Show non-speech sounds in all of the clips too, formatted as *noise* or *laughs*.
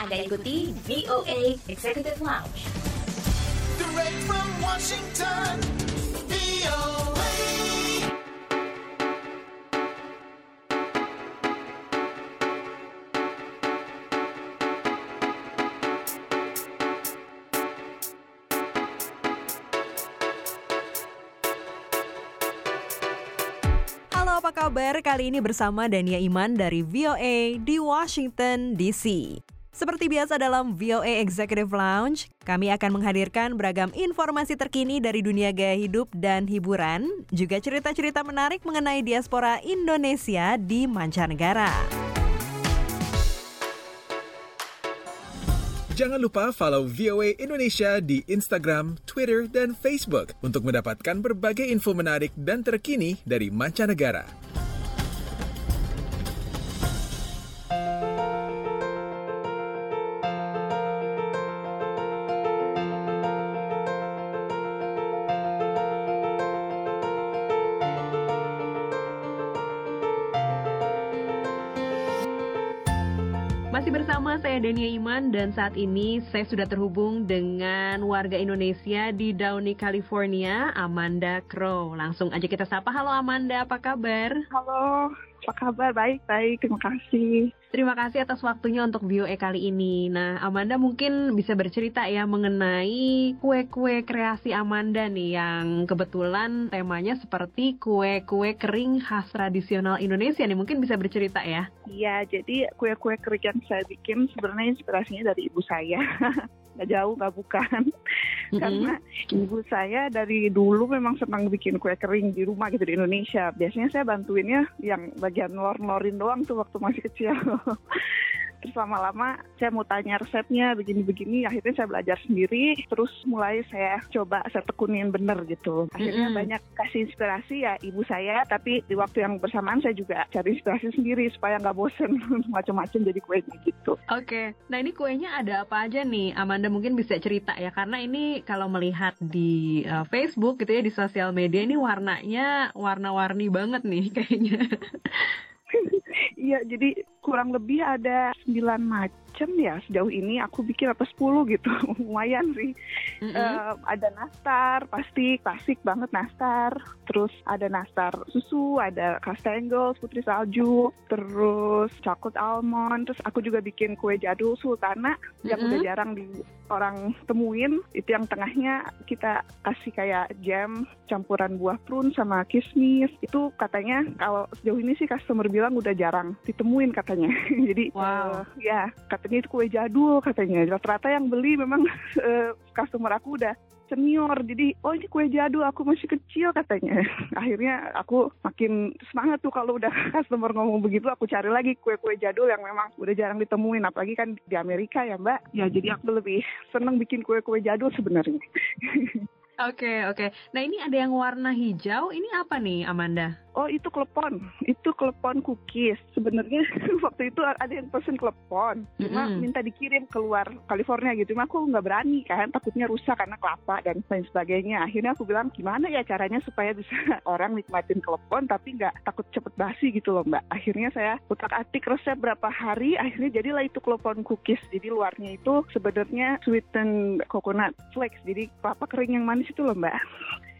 Anda ikuti VOA Executive Lounge. Direct from Washington, VOA. Halo apa kabar? Kali ini bersama Dania Iman dari VOA di Washington DC. Seperti biasa dalam VOA Executive Lounge, kami akan menghadirkan beragam informasi terkini dari dunia gaya hidup dan hiburan, juga cerita-cerita menarik mengenai diaspora Indonesia di mancanegara. Jangan lupa follow VOA Indonesia di Instagram, Twitter, dan Facebook untuk mendapatkan berbagai info menarik dan terkini dari mancanegara. Dan saat ini saya sudah terhubung dengan warga Indonesia di Downey, California, Amanda Crow. Langsung aja kita sapa. Halo Amanda, apa kabar? Halo, apa kabar? Baik, baik. Terima kasih. Terima kasih atas waktunya untuk VOA kali ini. Nah, Amanda mungkin bisa bercerita ya mengenai kue-kue kreasi Amanda nih yang kebetulan temanya seperti kue-kue kering khas tradisional Indonesia nih. Mungkin bisa bercerita ya. Iya, jadi kue-kue kering yang saya bikin sebenarnya inspirasinya dari ibu saya. *laughs* Nggak jauh, nggak bukan. Karena ibu saya dari dulu memang senang bikin kue kering di rumah gitu di Indonesia. Biasanya saya bantuinnya yang bagian lor-lorin doang tuh waktu masih kecil. *laughs* Terus lama-lama saya mau tanya resepnya begini-begini, akhirnya saya belajar sendiri. Terus mulai saya coba saya tekunin bener gitu. Akhirnya Mm-mm. banyak kasih inspirasi ya ibu saya, tapi di waktu yang bersamaan saya juga cari inspirasi sendiri supaya nggak bosen *laughs* macam-macam jadi kuenya gitu. Oke, nah ini kuenya ada apa aja nih? Amanda mungkin bisa cerita ya, karena ini kalau melihat di uh, Facebook gitu ya, di sosial media ini warnanya warna-warni banget nih *laughs* kayaknya. *laughs* Iya, jadi kurang lebih ada 9 macam ya sejauh ini aku bikin apa 10 gitu. *laughs* Lumayan sih. Mm-mm. Eh, ada nastar, pasti klasik banget nastar. Terus ada nastar susu, ada kastengel, putri salju, terus coklat almond. Terus aku juga bikin kue jadul sultana yang Mm-mm. udah jarang di orang temuin. Itu yang tengahnya kita kasih kayak jam campuran buah prune sama kismis. Itu katanya kalau sejauh ini sih customer bilang udah jarang ditemuin katanya. *laughs* Jadi Wow. eh, ya katanya itu kue jadul katanya. Rata-rata yang beli memang *laughs* eh, customer aku udah senior. Jadi oh ini kue jadul aku masih kecil katanya. *laughs* Akhirnya aku makin semangat tuh kalau udah *laughs* customer ngomong begitu aku cari lagi kue-kue jadul yang memang udah jarang ditemuin. Apalagi kan di Amerika ya mbak. Ya jadi aku lebih seneng bikin kue-kue jadul sebenarnya Oke, oke. Nah ini ada yang warna hijau, ini apa nih Amanda? Oh itu klepon, itu klepon cookies. Sebenarnya *laughs* waktu itu ada yang pesen klepon, cuma Mm-mm. minta dikirim keluar California gitu. Cuma aku nggak berani kan, takutnya rusak karena kelapa dan lain sebagainya. Akhirnya aku bilang gimana ya caranya supaya bisa *laughs* orang nikmatin klepon tapi nggak takut cepet basi gitu loh mbak. Akhirnya saya utak atik resep berapa hari, akhirnya jadilah itu klepon cookies. Jadi luarnya itu sebenarnya sweetened coconut flakes, jadi kelapa kering yang manis itu loh mbak.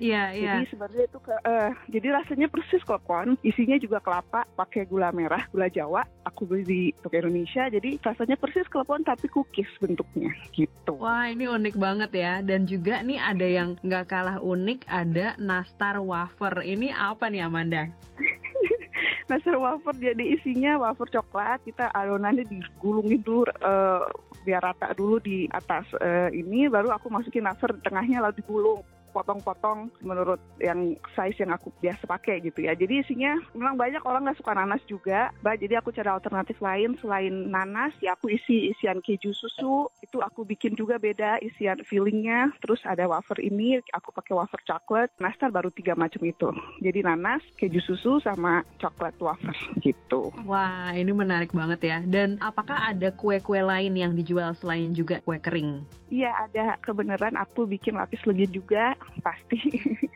Iya, iya. Jadi sebenarnya itu ke, eh, jadi rasanya persis klepon, isinya juga kelapa, pakai gula merah, gula Jawa. Aku beli di toko Indonesia, jadi rasanya persis klepon tapi cookies bentuknya gitu. Wah ini unik banget ya Dan juga nih ada yang nggak kalah unik Ada nastar wafer Ini apa nih Amanda? *laughs* Nastar wafer jadi isinya wafer coklat, kita adonannya digulungin dulu eh, biar rata dulu di atas eh, ini, baru aku masukin nastar di tengahnya lalu digulung potong-potong menurut yang size yang aku biasa pakai gitu ya. Jadi isinya memang banyak orang nggak suka nanas juga, Mbak. Jadi aku cari alternatif lain selain nanas, ya aku isi isian keju susu. Itu aku bikin juga beda isian fillingnya. Terus ada wafer ini, aku pakai wafer coklat. Nastar baru tiga macam itu. Jadi nanas, keju susu, sama coklat wafer gitu. Wah ini menarik banget ya Dan apakah ada kue-kue lain yang dijual selain juga kue kering? Iya ada kebenaran aku bikin lapis legit juga pasti *laughs*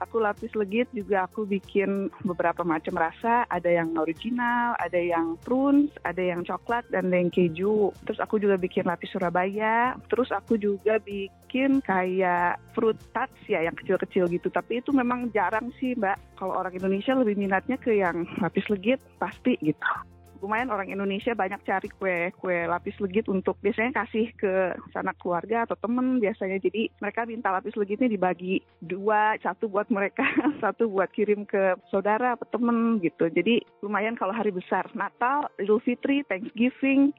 Aku lapis legit juga aku bikin beberapa macam rasa. Ada yang original, ada yang prunes, ada yang coklat, dan ada yang keju. Terus aku juga bikin lapis Surabaya. Terus aku juga bikin kayak fruit tarts ya yang kecil-kecil gitu. Tapi itu memang jarang sih Mbak. Kalau orang Indonesia lebih minatnya ke yang lapis legit pasti gitu lumayan orang Indonesia banyak cari kue kue lapis legit untuk biasanya kasih ke sanak keluarga atau temen biasanya. Jadi mereka minta lapis legitnya dibagi dua satu buat mereka *laughs* satu buat kirim ke saudara atau temen gitu. Jadi lumayan kalau hari besar. Natal Idul Fitri Thanksgiving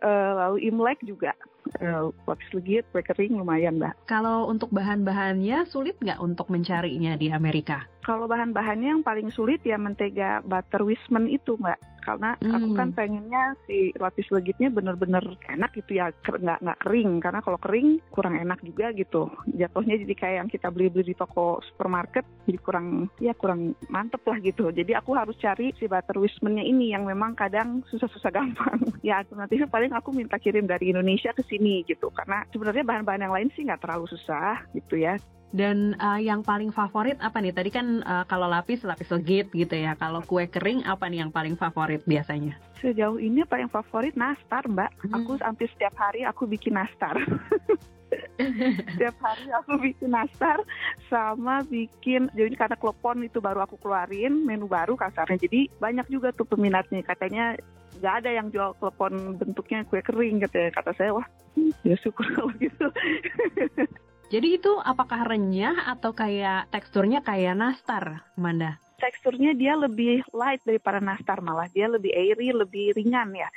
eh, lalu Imlek juga eh, lapis legit kue kering lumayan mbak Kalau untuk bahan-bahannya sulit nggak untuk mencarinya di Amerika? kalau bahan-bahannya yang paling sulit ya mentega butter wisman itu mbak. Karena aku Hmm. kan pengennya si lapis legitnya bener-bener enak gitu ya nggak nggak kering. Karena kalau kering kurang enak juga gitu. Jatuhnya jadi kayak yang kita beli-beli di toko supermarket jadi kurang ya kurang mantep lah gitu. Jadi aku harus cari si butter wismannya ini yang memang kadang susah-susah gampang. *laughs* Ya alternatifnya paling aku minta kirim dari Indonesia ke sini gitu karena sebenarnya bahan-bahan yang lain sih nggak terlalu susah gitu ya Dan uh, yang paling favorit apa nih? Tadi kan uh, kalau lapis lapis legit gitu ya. Kalau kue kering apa nih yang paling favorit biasanya? Sejauh ini paling favorit nastar, Mbak. Hmm. Aku hampir setiap hari aku bikin nastar. *laughs* setiap hari aku bikin nastar sama bikin jadi karena klepon itu baru aku keluarin menu baru kasarnya. Jadi banyak juga tuh peminatnya katanya nggak ada yang jual klepon bentuknya kue kering katanya. Kata saya wah ya syukur *laughs* kalau gitu. Jadi itu apakah renyah atau kayak teksturnya kayak nastar, Amanda? teksturnya dia lebih light daripada nastar malah dia lebih airy lebih ringan ya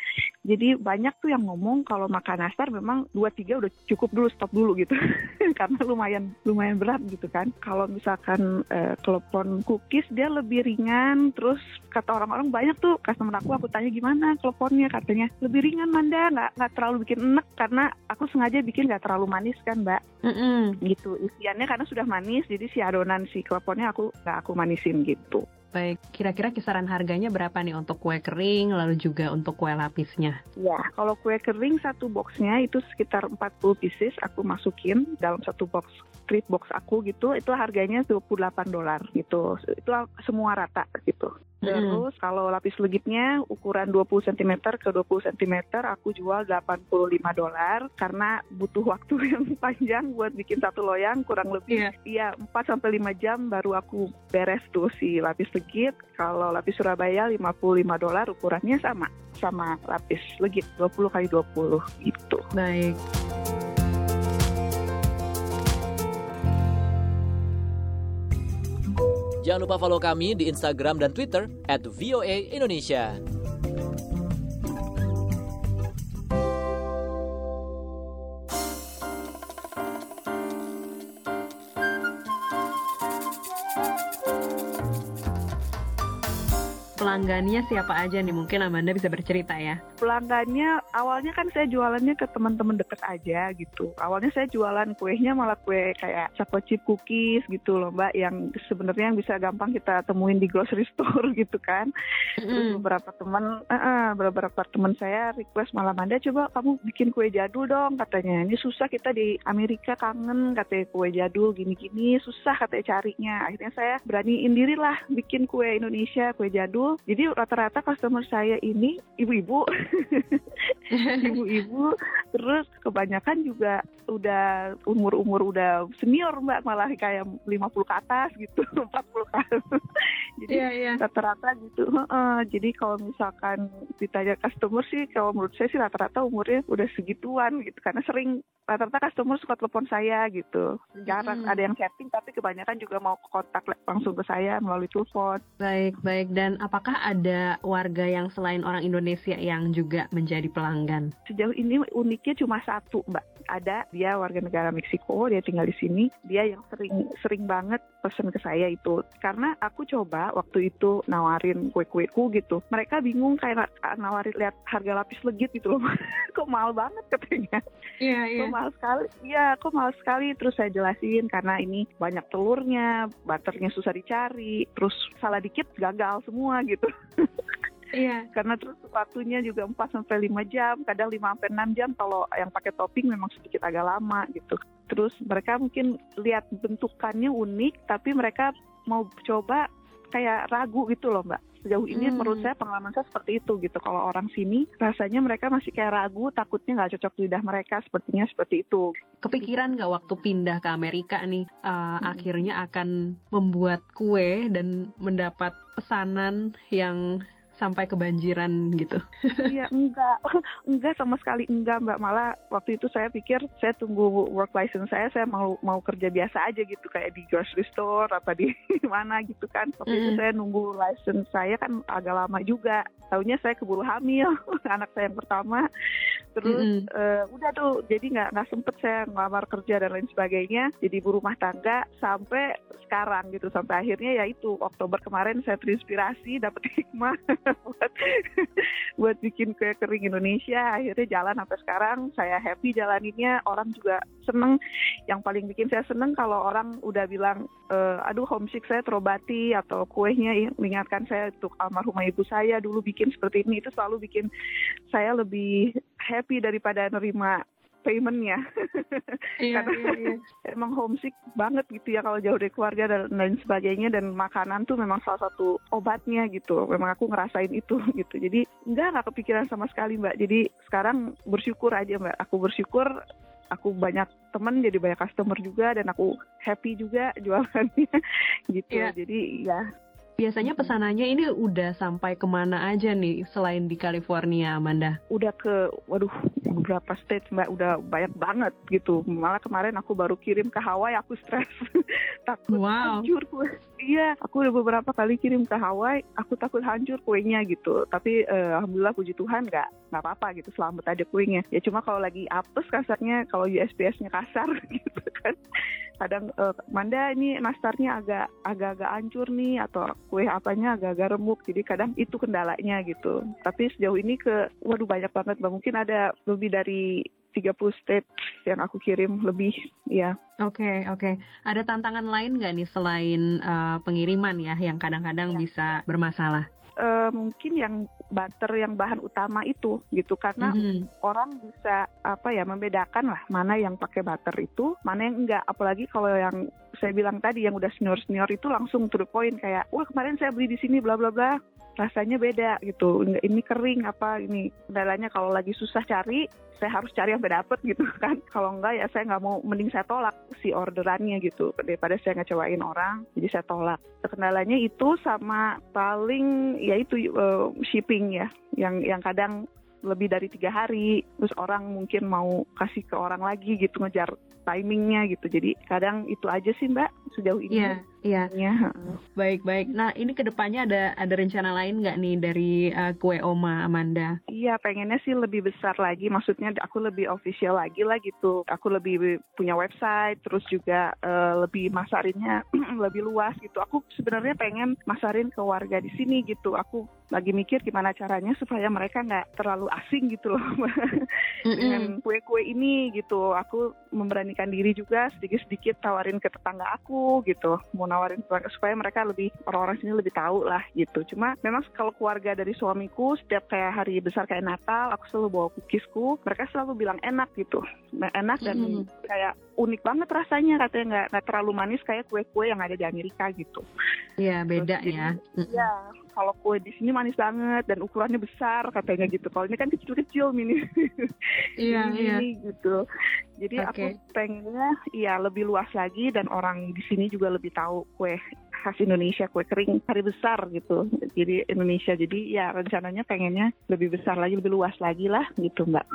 jadi banyak tuh yang ngomong kalau makan nastar memang dua tiga udah cukup dulu stop dulu gitu. *laughs* Karena lumayan lumayan berat gitu kan. Kalau misalkan eh, telepon cookies dia lebih ringan. Terus kata orang-orang banyak tuh customer aku aku tanya gimana teleponnya katanya. Lebih ringan Manda. Nggak nggak terlalu bikin enek karena aku sengaja bikin nggak terlalu manis kan mbak. Mm-mm. gitu. Isiannya karena sudah manis jadi si adonan si kleponnya aku nggak aku manisin gitu Baik, kira-kira kisaran harganya berapa nih untuk kue kering lalu juga untuk kue lapisnya? Ya, kalau kue kering satu boxnya itu sekitar 40 pieces aku masukin dalam satu box treat box aku gitu, itu harganya 28 dolar gitu. Itu semua rata gitu. Terus kalau lapis legitnya ukuran 20 cm ke 20 cm aku jual 85 dolar karena butuh waktu *laughs* yang panjang buat bikin satu loyang kurang lebih iya 4 sampai 5 jam baru aku beres tuh si lapis legit. Kalau lapis Surabaya 55 dolar ukurannya sama sama lapis legit 20 kali 20 gitu. Baik. Jangan lupa follow kami di Instagram dan Twitter at VOA Indonesia. Pelanggannya siapa aja nih? Mungkin Amanda bisa bercerita ya. pelanggannya awalnya kan saya jualannya ke teman-teman deket aja gitu. Awalnya saya jualan kuenya malah kue kayak chocolate chip cookies gitu loh mbak yang sebenarnya yang bisa gampang kita temuin di grocery store *laughs* gitu kan. Terus beberapa teman, eh, eh, beberapa teman saya request malah Manda coba kamu bikin kue jadul dong katanya. Ini susah kita di Amerika kangen katanya kue jadul gini-gini susah katanya carinya. Akhirnya saya beraniin diri lah bikin kue Indonesia kue jadul. Jadi rata-rata customer saya ini ibu-ibu, *laughs* ibu-ibu. Terus kebanyakan juga udah umur-umur udah senior mbak malah kayak 50 ke atas gitu, *laughs* 40 ke atas. Jadi iya. rata-rata gitu. Heeh. Jadi kalau misalkan ditanya customer sih, kalau menurut saya sih rata-rata umurnya udah segituan gitu. Karena sering rata-rata customer suka telepon saya gitu. Jarang Hmm. ada yang chatting, tapi kebanyakan juga mau kontak langsung ke saya melalui telepon. Baik, baik. Dan apakah ada warga yang selain orang Indonesia yang juga menjadi pelanggan? Sejauh ini uniknya cuma satu, Mbak. Ada dia warga negara Meksiko, dia tinggal di sini. Dia yang sering sering banget pesen ke saya itu. Karena aku coba waktu itu nawarin kue-kueku gitu. Mereka bingung kayak na- nawarin lihat harga lapis legit gitu loh. *laughs* Kok mahal banget katanya. Iya, Kok mahal sekali? Iya, kok mahal sekali. Terus saya jelasin karena ini banyak telurnya, butternya susah dicari, terus salah dikit gagal semua gitu. *laughs* Iya. Karena terus waktunya juga 4 sampai 5 jam, kadang 5 sampai 6 jam kalau yang pakai topping memang sedikit agak lama gitu. terus mereka mungkin lihat bentukannya unik tapi mereka mau coba kayak ragu gitu loh mbak sejauh ini Hmm. menurut saya pengalaman saya seperti itu gitu kalau orang sini rasanya mereka masih kayak ragu takutnya nggak cocok lidah mereka sepertinya seperti itu Kepikiran nggak waktu pindah ke Amerika nih, uh, akhirnya akan membuat kue dan mendapat pesanan yang sampai kebanjiran gitu? Iya enggak, *laughs* enggak sama sekali enggak mbak. Malah waktu itu saya pikir saya tunggu work license saya, saya mau mau kerja biasa aja gitu kayak di grocery store apa di *laughs* mana gitu kan. Waktu itu Mm. saya nunggu license saya kan agak lama juga. Tahunya saya keburu hamil *laughs* anak saya yang pertama. Terus Mm-mm. eh, udah tuh jadi nggak nggak sempet saya ngelamar kerja dan lain sebagainya. Jadi ibu rumah tangga sampai sekarang gitu sampai akhirnya ya itu Oktober kemarin saya terinspirasi dapat hikmah *laughs* buat buat bikin kue kering Indonesia akhirnya jalan sampai sekarang saya happy jalaninnya orang juga seneng yang paling bikin saya seneng kalau orang udah bilang eh, aduh homesick saya terobati atau kuenya mengingatkan saya untuk almarhumah ibu saya dulu bikin seperti ini itu selalu bikin saya lebih happy daripada nerima paymentnya. *laughs* Iya, Karena- emang homesick banget gitu ya kalau jauh dari keluarga dan lain sebagainya. Dan makanan tuh memang salah satu obatnya gitu. Memang aku ngerasain itu *laughs* gitu. Jadi enggak nggak kepikiran sama sekali mbak. Jadi sekarang bersyukur aja mbak. Aku bersyukur aku banyak temen jadi banyak customer juga dan aku happy juga *laughs* jualannya gitu. Iya. jadi ya Biasanya pesanannya ini udah sampai ke mana aja nih selain di California, Amanda? udah ke waduh beberapa state mbak? Udah banyak banget gitu. Malah kemarin aku baru kirim ke Hawaii aku stres. *laughs* Takut Wow. hancur kue iya aku udah beberapa kali kirim ke Hawaii aku takut hancur kuenya gitu. Tapi eh, alhamdulillah puji Tuhan nggak nggak apa-apa gitu selamat aja kuenya. Ya cuma kalau lagi apes kasarnya kalau USPS-nya kasar *laughs* gitu kan. Kadang eh, Manda ini nastarnya agak agak-agak hancur nih atau kue apanya agak-agak remuk jadi kadang itu kendalanya gitu tapi sejauh ini ke waduh banyak banget Mbak. mungkin ada lebih dari 30 state yang aku kirim lebih ya Oke, oke. Ada tantangan lain nggak nih selain uh, pengiriman ya, yang kadang-kadang Ya. bisa bermasalah? Eh, mungkin yang butter yang bahan utama itu gitu. Karena Mhm. orang bisa apa ya membedakan lah mana yang pakai butter itu mana yang enggak. Apalagi kalau yang saya bilang tadi yang udah senior senior itu langsung to the point kayak wah kemarin saya beli di sini bla bla bla rasanya beda gitu. Ini kering apa ini kendalanya kalau lagi susah cari saya harus cari sampai dapet gitu *laughs* kan. Kalau enggak ya saya nggak mau mending saya tolak si orderannya gitu. Daripada saya ngecewain orang jadi saya tolak. Kendalanya itu sama paling ya itu eh, shipping ya. Yang yang kadang lebih dari tiga hari terus orang mungkin mau kasih ke orang lagi gitu ngejar timingnya gitu. Jadi kadang itu aja sih mbak sejauh ini. Iya, iya. Ya, Baik, baik. Nah, ini ke depannya ada ada rencana lain nggak nih dari uh, kue Oma Amanda? Iya, pengennya sih lebih besar lagi. Maksudnya aku lebih official lagi lah gitu. Aku lebih punya website, terus juga eh, lebih masarinnya *clears throat* lebih luas gitu. Aku sebenarnya pengen masarin ke warga di sini gitu. Aku lagi mikir gimana caranya supaya mereka nggak terlalu asing gitu loh *laughs* dengan kue-kue ini gitu. Aku memberanikan diri juga sedikit-sedikit tawarin ke tetangga aku gitu. Mau nawarin supaya mereka lebih orang-orang sini lebih tahu lah gitu. Cuma memang kalau keluarga dari suamiku setiap kayak hari besar kayak Natal, aku selalu bawa cookiesku. Mereka selalu bilang enak gitu, Nah, enak dan Mm. kayak unik banget rasanya katanya nggak nggak terlalu manis kayak kue-kue yang ada di Amerika gitu. Iya, beda Terus ya. Mm-mm. Iya, kalau kue di sini manis banget dan ukurannya besar katanya gitu. Kalau ini kan kecil-kecil mini. *laughs* Iya, ini, iya. gitu. Jadi Oke. aku pengennya iya lebih luas lagi dan orang di sini juga lebih tahu kue khas Indonesia, kue kering hari besar gitu. Jadi Indonesia. Jadi ya rencananya pengennya lebih besar lagi, lebih luas lagi lah gitu, Mbak.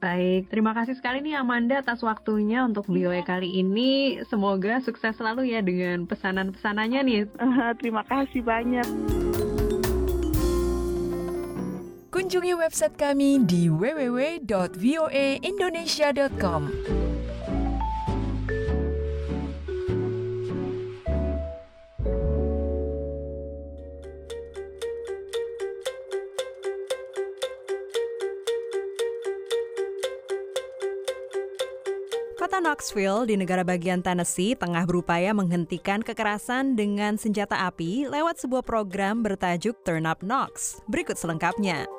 Baik, terima kasih sekali nih Amanda atas waktunya untuk VOA kali ini. Semoga sukses selalu ya dengan pesanan-pesanannya nih. *laughs* Terima kasih banyak. Kunjungi website kami di www.voaindonesia.com. Knoxville di negara bagian Tennessee tengah berupaya menghentikan kekerasan dengan senjata api lewat sebuah program bertajuk Turn Up Knox. Berikut selengkapnya.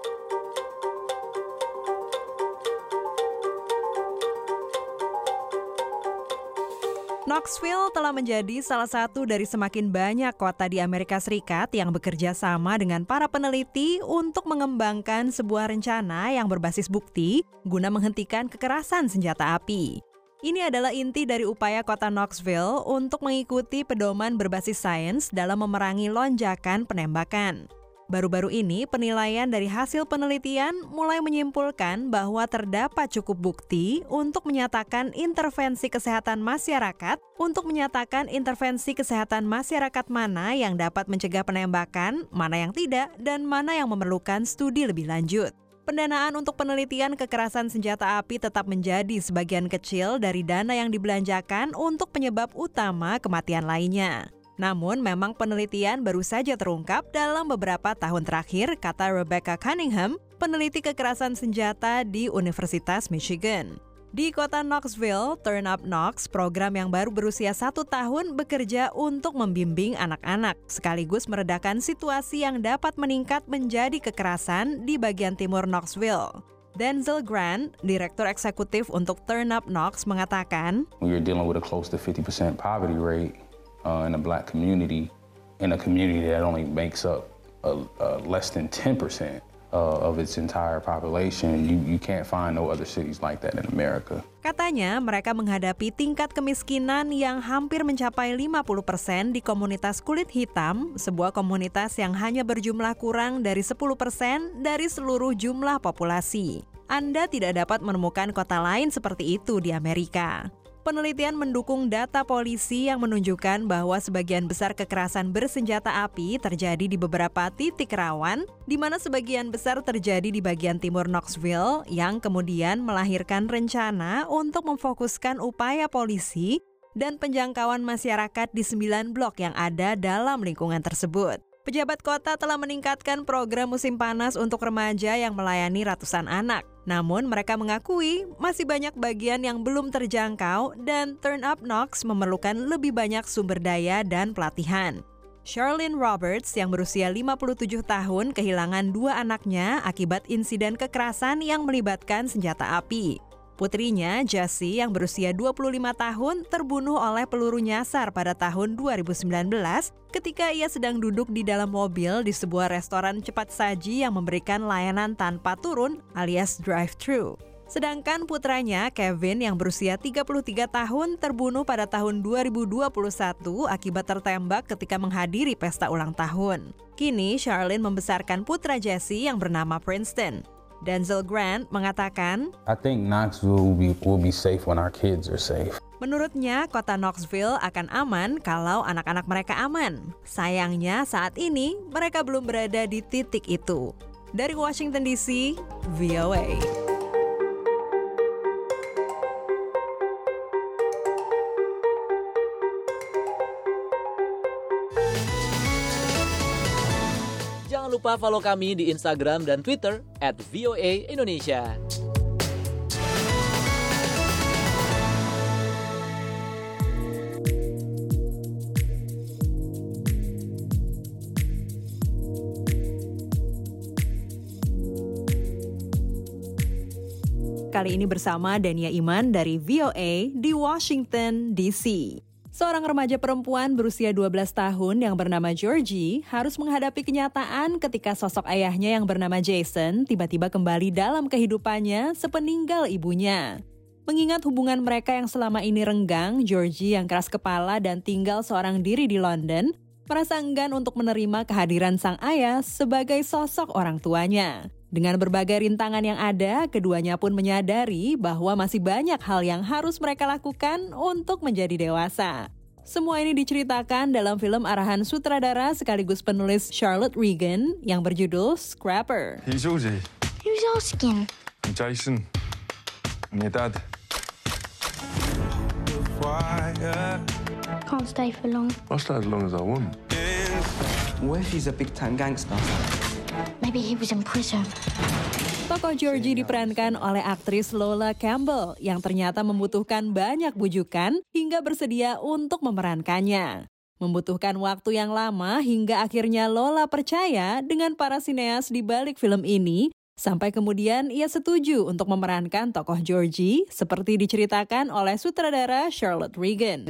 Knoxville telah menjadi salah satu dari semakin banyak kota di Amerika Serikat yang bekerja sama dengan para peneliti untuk mengembangkan sebuah rencana yang berbasis bukti guna menghentikan kekerasan senjata api. Ini adalah inti dari upaya kota Knoxville untuk mengikuti pedoman berbasis sains dalam memerangi lonjakan penembakan. Baru-baru ini, penilaian dari hasil penelitian mulai menyimpulkan bahwa terdapat cukup bukti untuk menyatakan intervensi kesehatan masyarakat, untuk menyatakan intervensi kesehatan masyarakat mana yang dapat mencegah penembakan, mana yang tidak, dan mana yang memerlukan studi lebih lanjut. Pendanaan untuk penelitian kekerasan senjata api tetap menjadi sebagian kecil dari dana yang dibelanjakan untuk penyebab utama kematian lainnya. Namun memang penelitian baru saja terungkap dalam beberapa tahun terakhir, kata Rebecca Cunningham, peneliti kekerasan senjata di Universitas Michigan. Di kota Knoxville, Turn Up Knox, program yang baru berusia satu tahun bekerja untuk membimbing anak-anak, sekaligus meredakan situasi yang dapat meningkat menjadi kekerasan di bagian timur Knoxville. Denzel Grant, direktur eksekutif untuk Turn Up Knox, mengatakan, We are dealing with a close to 50% poverty rate uh, in the black community, in a community that only makes up uh, uh, less than 10% uh, of its entire population. You, you can't find no other cities like that in America. Katanya mereka menghadapi tingkat kemiskinan yang hampir mencapai 50% di komunitas kulit hitam, sebuah komunitas yang hanya berjumlah kurang dari 10% dari seluruh jumlah populasi. Anda tidak dapat menemukan kota lain seperti itu di Amerika. Penelitian mendukung data polisi yang menunjukkan bahwa sebagian besar kekerasan bersenjata api terjadi di beberapa titik rawan, di mana sebagian besar terjadi di bagian timur Knoxville, yang kemudian melahirkan rencana untuk memfokuskan upaya polisi dan penjangkauan masyarakat di sembilan blok yang ada dalam lingkungan tersebut. Pejabat kota telah meningkatkan program musim panas untuk remaja yang melayani ratusan anak. Namun mereka mengakui masih banyak bagian yang belum terjangkau dan Turn Up Knox memerlukan lebih banyak sumber daya dan pelatihan. Charlene Roberts yang berusia 57 tahun kehilangan dua anaknya akibat insiden kekerasan yang melibatkan senjata api. Putrinya, Jessie, yang berusia 25 tahun, terbunuh oleh peluru nyasar pada tahun 2019 ketika ia sedang duduk di dalam mobil di sebuah restoran cepat saji yang memberikan layanan tanpa turun alias drive-thru. Sedangkan putranya, Kevin, yang berusia 33 tahun, terbunuh pada tahun 2021 akibat tertembak ketika menghadiri pesta ulang tahun. Kini, Charlene membesarkan putra Jesse yang bernama Princeton. Denzel Grant mengatakan, I think Knoxville will be, will be safe when our kids are safe. Menurutnya, kota Knoxville akan aman kalau anak-anak mereka aman. Sayangnya, saat ini mereka belum berada di titik itu. Dari Washington DC, VOA. Lupa follow kami di Instagram dan Twitter at VOA Indonesia. Kali ini bersama Dania Iman dari VOA di Washington, D.C. Seorang remaja perempuan berusia 12 tahun yang bernama Georgie harus menghadapi kenyataan ketika sosok ayahnya yang bernama Jason tiba-tiba kembali dalam kehidupannya sepeninggal ibunya. Mengingat hubungan mereka yang selama ini renggang, Georgie yang keras kepala dan tinggal seorang diri di London, merasa enggan untuk menerima kehadiran sang ayah sebagai sosok orang tuanya. Dengan berbagai rintangan yang ada, keduanya pun menyadari bahwa masih banyak hal yang harus mereka lakukan untuk menjadi dewasa. Semua ini diceritakan dalam film arahan sutradara sekaligus penulis Charlotte Regan yang berjudul Scrapper. He's Georgie. Who's asking? I'm Jason. I'm your dad. Can't stay for long. I'll stay as long as I want. What if he's a big time gangster? Maybe he was in prison. Tokoh Georgie diperankan oleh aktris Lola Campbell yang ternyata membutuhkan banyak bujukan hingga bersedia untuk memerankannya. Membutuhkan waktu yang lama hingga akhirnya Lola percaya dengan para sineas di balik film ini Sampai kemudian ia setuju untuk memerankan tokoh Georgie seperti diceritakan oleh sutradara Charlotte Regan.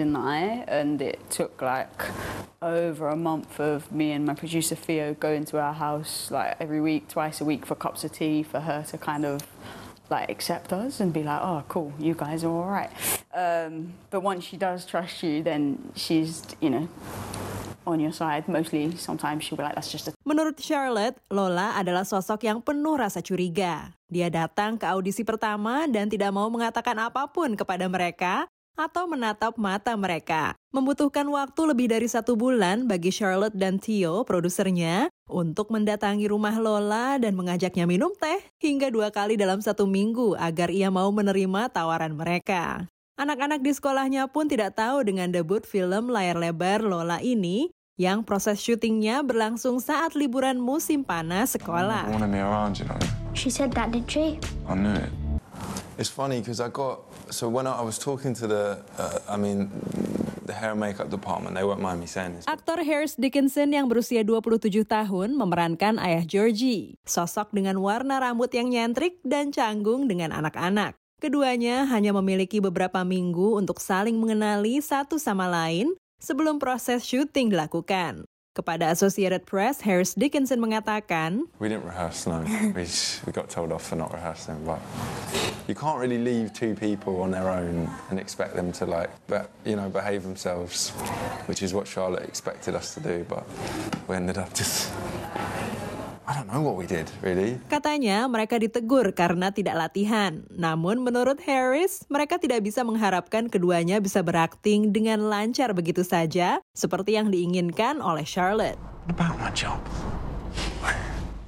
And it took like over a month of me and my producer Theo going to our house like every week, twice a week for cups of tea for her to kind of like accept us and be like, oh, cool, you guys are all right. Um, but once she does trust you, then she's, you know, on your side. Mostly, sometimes she'll be like, that's just a Menurut Charlotte, Lola adalah sosok yang penuh rasa curiga. Dia datang ke audisi pertama dan tidak mau mengatakan apa pun kepada mereka atau menatap mata mereka. Membutuhkan waktu lebih dari satu bulan bagi Charlotte dan Theo, produsernya, untuk mendatangi rumah Lola dan mengajaknya minum teh hingga dua kali dalam satu minggu agar ia mau menerima tawaran mereka. Anak-anak di sekolahnya pun tidak tahu dengan debut film layar lebar Lola ini yang proses syutingnya berlangsung saat liburan musim panas sekolah. She said that, did she? I knew it. It's funny because I got so when I was talking to the, uh, I mean, the hair and makeup department, they won't mind me saying this. Aktor Harris Dickinson yang berusia 27 tahun memerankan ayah Georgie, sosok dengan warna rambut yang nyentrik dan canggung dengan anak-anak. Keduanya hanya memiliki beberapa minggu untuk saling mengenali satu sama lain sebelum proses syuting dilakukan. Kepada Associated Press, Harris Dickinson mengatakan, We didn't rehearse, no. *laughs* we, we got told off for not rehearsing, but you can't really leave two people on their own and expect them to like, be, you know, behave themselves, which is what Charlotte expected us to do, but we ended up just. I don't know what we did, really. Katanya mereka ditegur karena tidak latihan. Namun menurut Harris, mereka tidak bisa mengharapkan keduanya bisa berakting dengan lancar begitu saja, seperti yang diinginkan oleh Charlotte. About my job.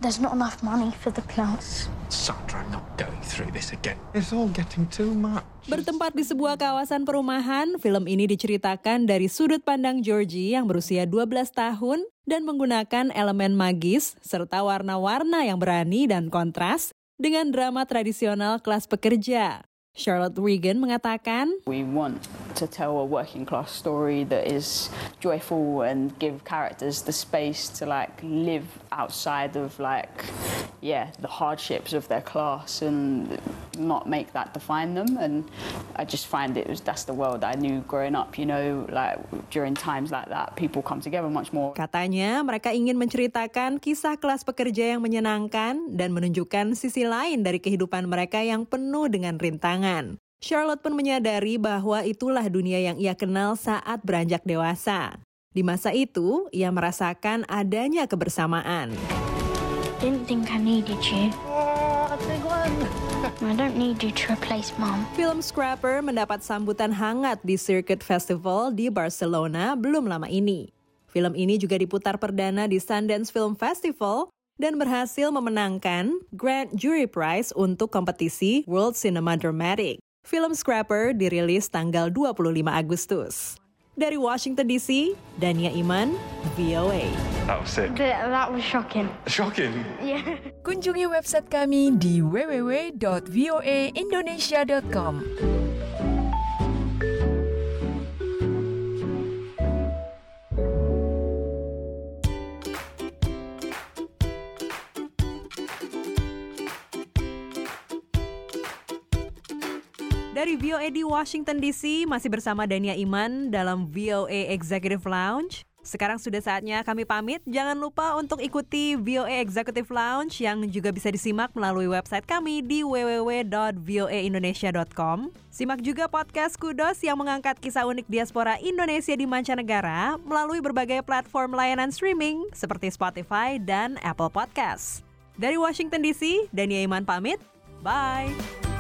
There's not enough money for the clowns. Sandra, I'm not going through this again. It's all getting too much. Bertempat di sebuah kawasan perumahan, film ini diceritakan dari sudut pandang Georgie yang berusia 12 tahun dan menggunakan elemen magis serta warna-warna yang berani dan kontras dengan drama tradisional kelas pekerja. Charlotte Regan mengatakan, We want to tell a working class story that is joyful and give characters the space to like live outside of like yeah, the hardships of their class and not make that define them and I just find it was that's the world I knew growing up, you know, like during times like that people come together much more. Katanya mereka ingin menceritakan kisah kelas pekerja yang menyenangkan dan menunjukkan sisi lain dari kehidupan mereka yang penuh dengan rintangan. Charlotte pun menyadari bahwa itulah dunia yang ia kenal saat beranjak dewasa. Di masa itu, ia merasakan adanya kebersamaan. Didn't think I needed you. I don't need you to replace mom. Film Scrapper mendapat sambutan hangat di Circuit Festival di Barcelona belum lama ini. Film ini juga diputar perdana di Sundance Film Festival dan berhasil memenangkan Grand Jury Prize untuk kompetisi World Cinema Dramatic. Film Scrapper dirilis tanggal 25 Agustus. Dari Washington DC, Dania Iman, VOA. That was sick. That, that was shocking. Shocking. Yeah. Kunjungi website kami di www.voaindonesia.com. Dari VOA di Washington DC, masih bersama Dania Iman dalam VOA Executive Lounge. Sekarang sudah saatnya kami pamit. Jangan lupa untuk ikuti VOA Executive Lounge yang juga bisa disimak melalui website kami di www.voaindonesia.com. Simak juga podcast Kudos yang mengangkat kisah unik diaspora Indonesia di mancanegara melalui berbagai platform layanan streaming seperti Spotify dan Apple Podcast. Dari Washington DC, Dania Iman pamit. Bye.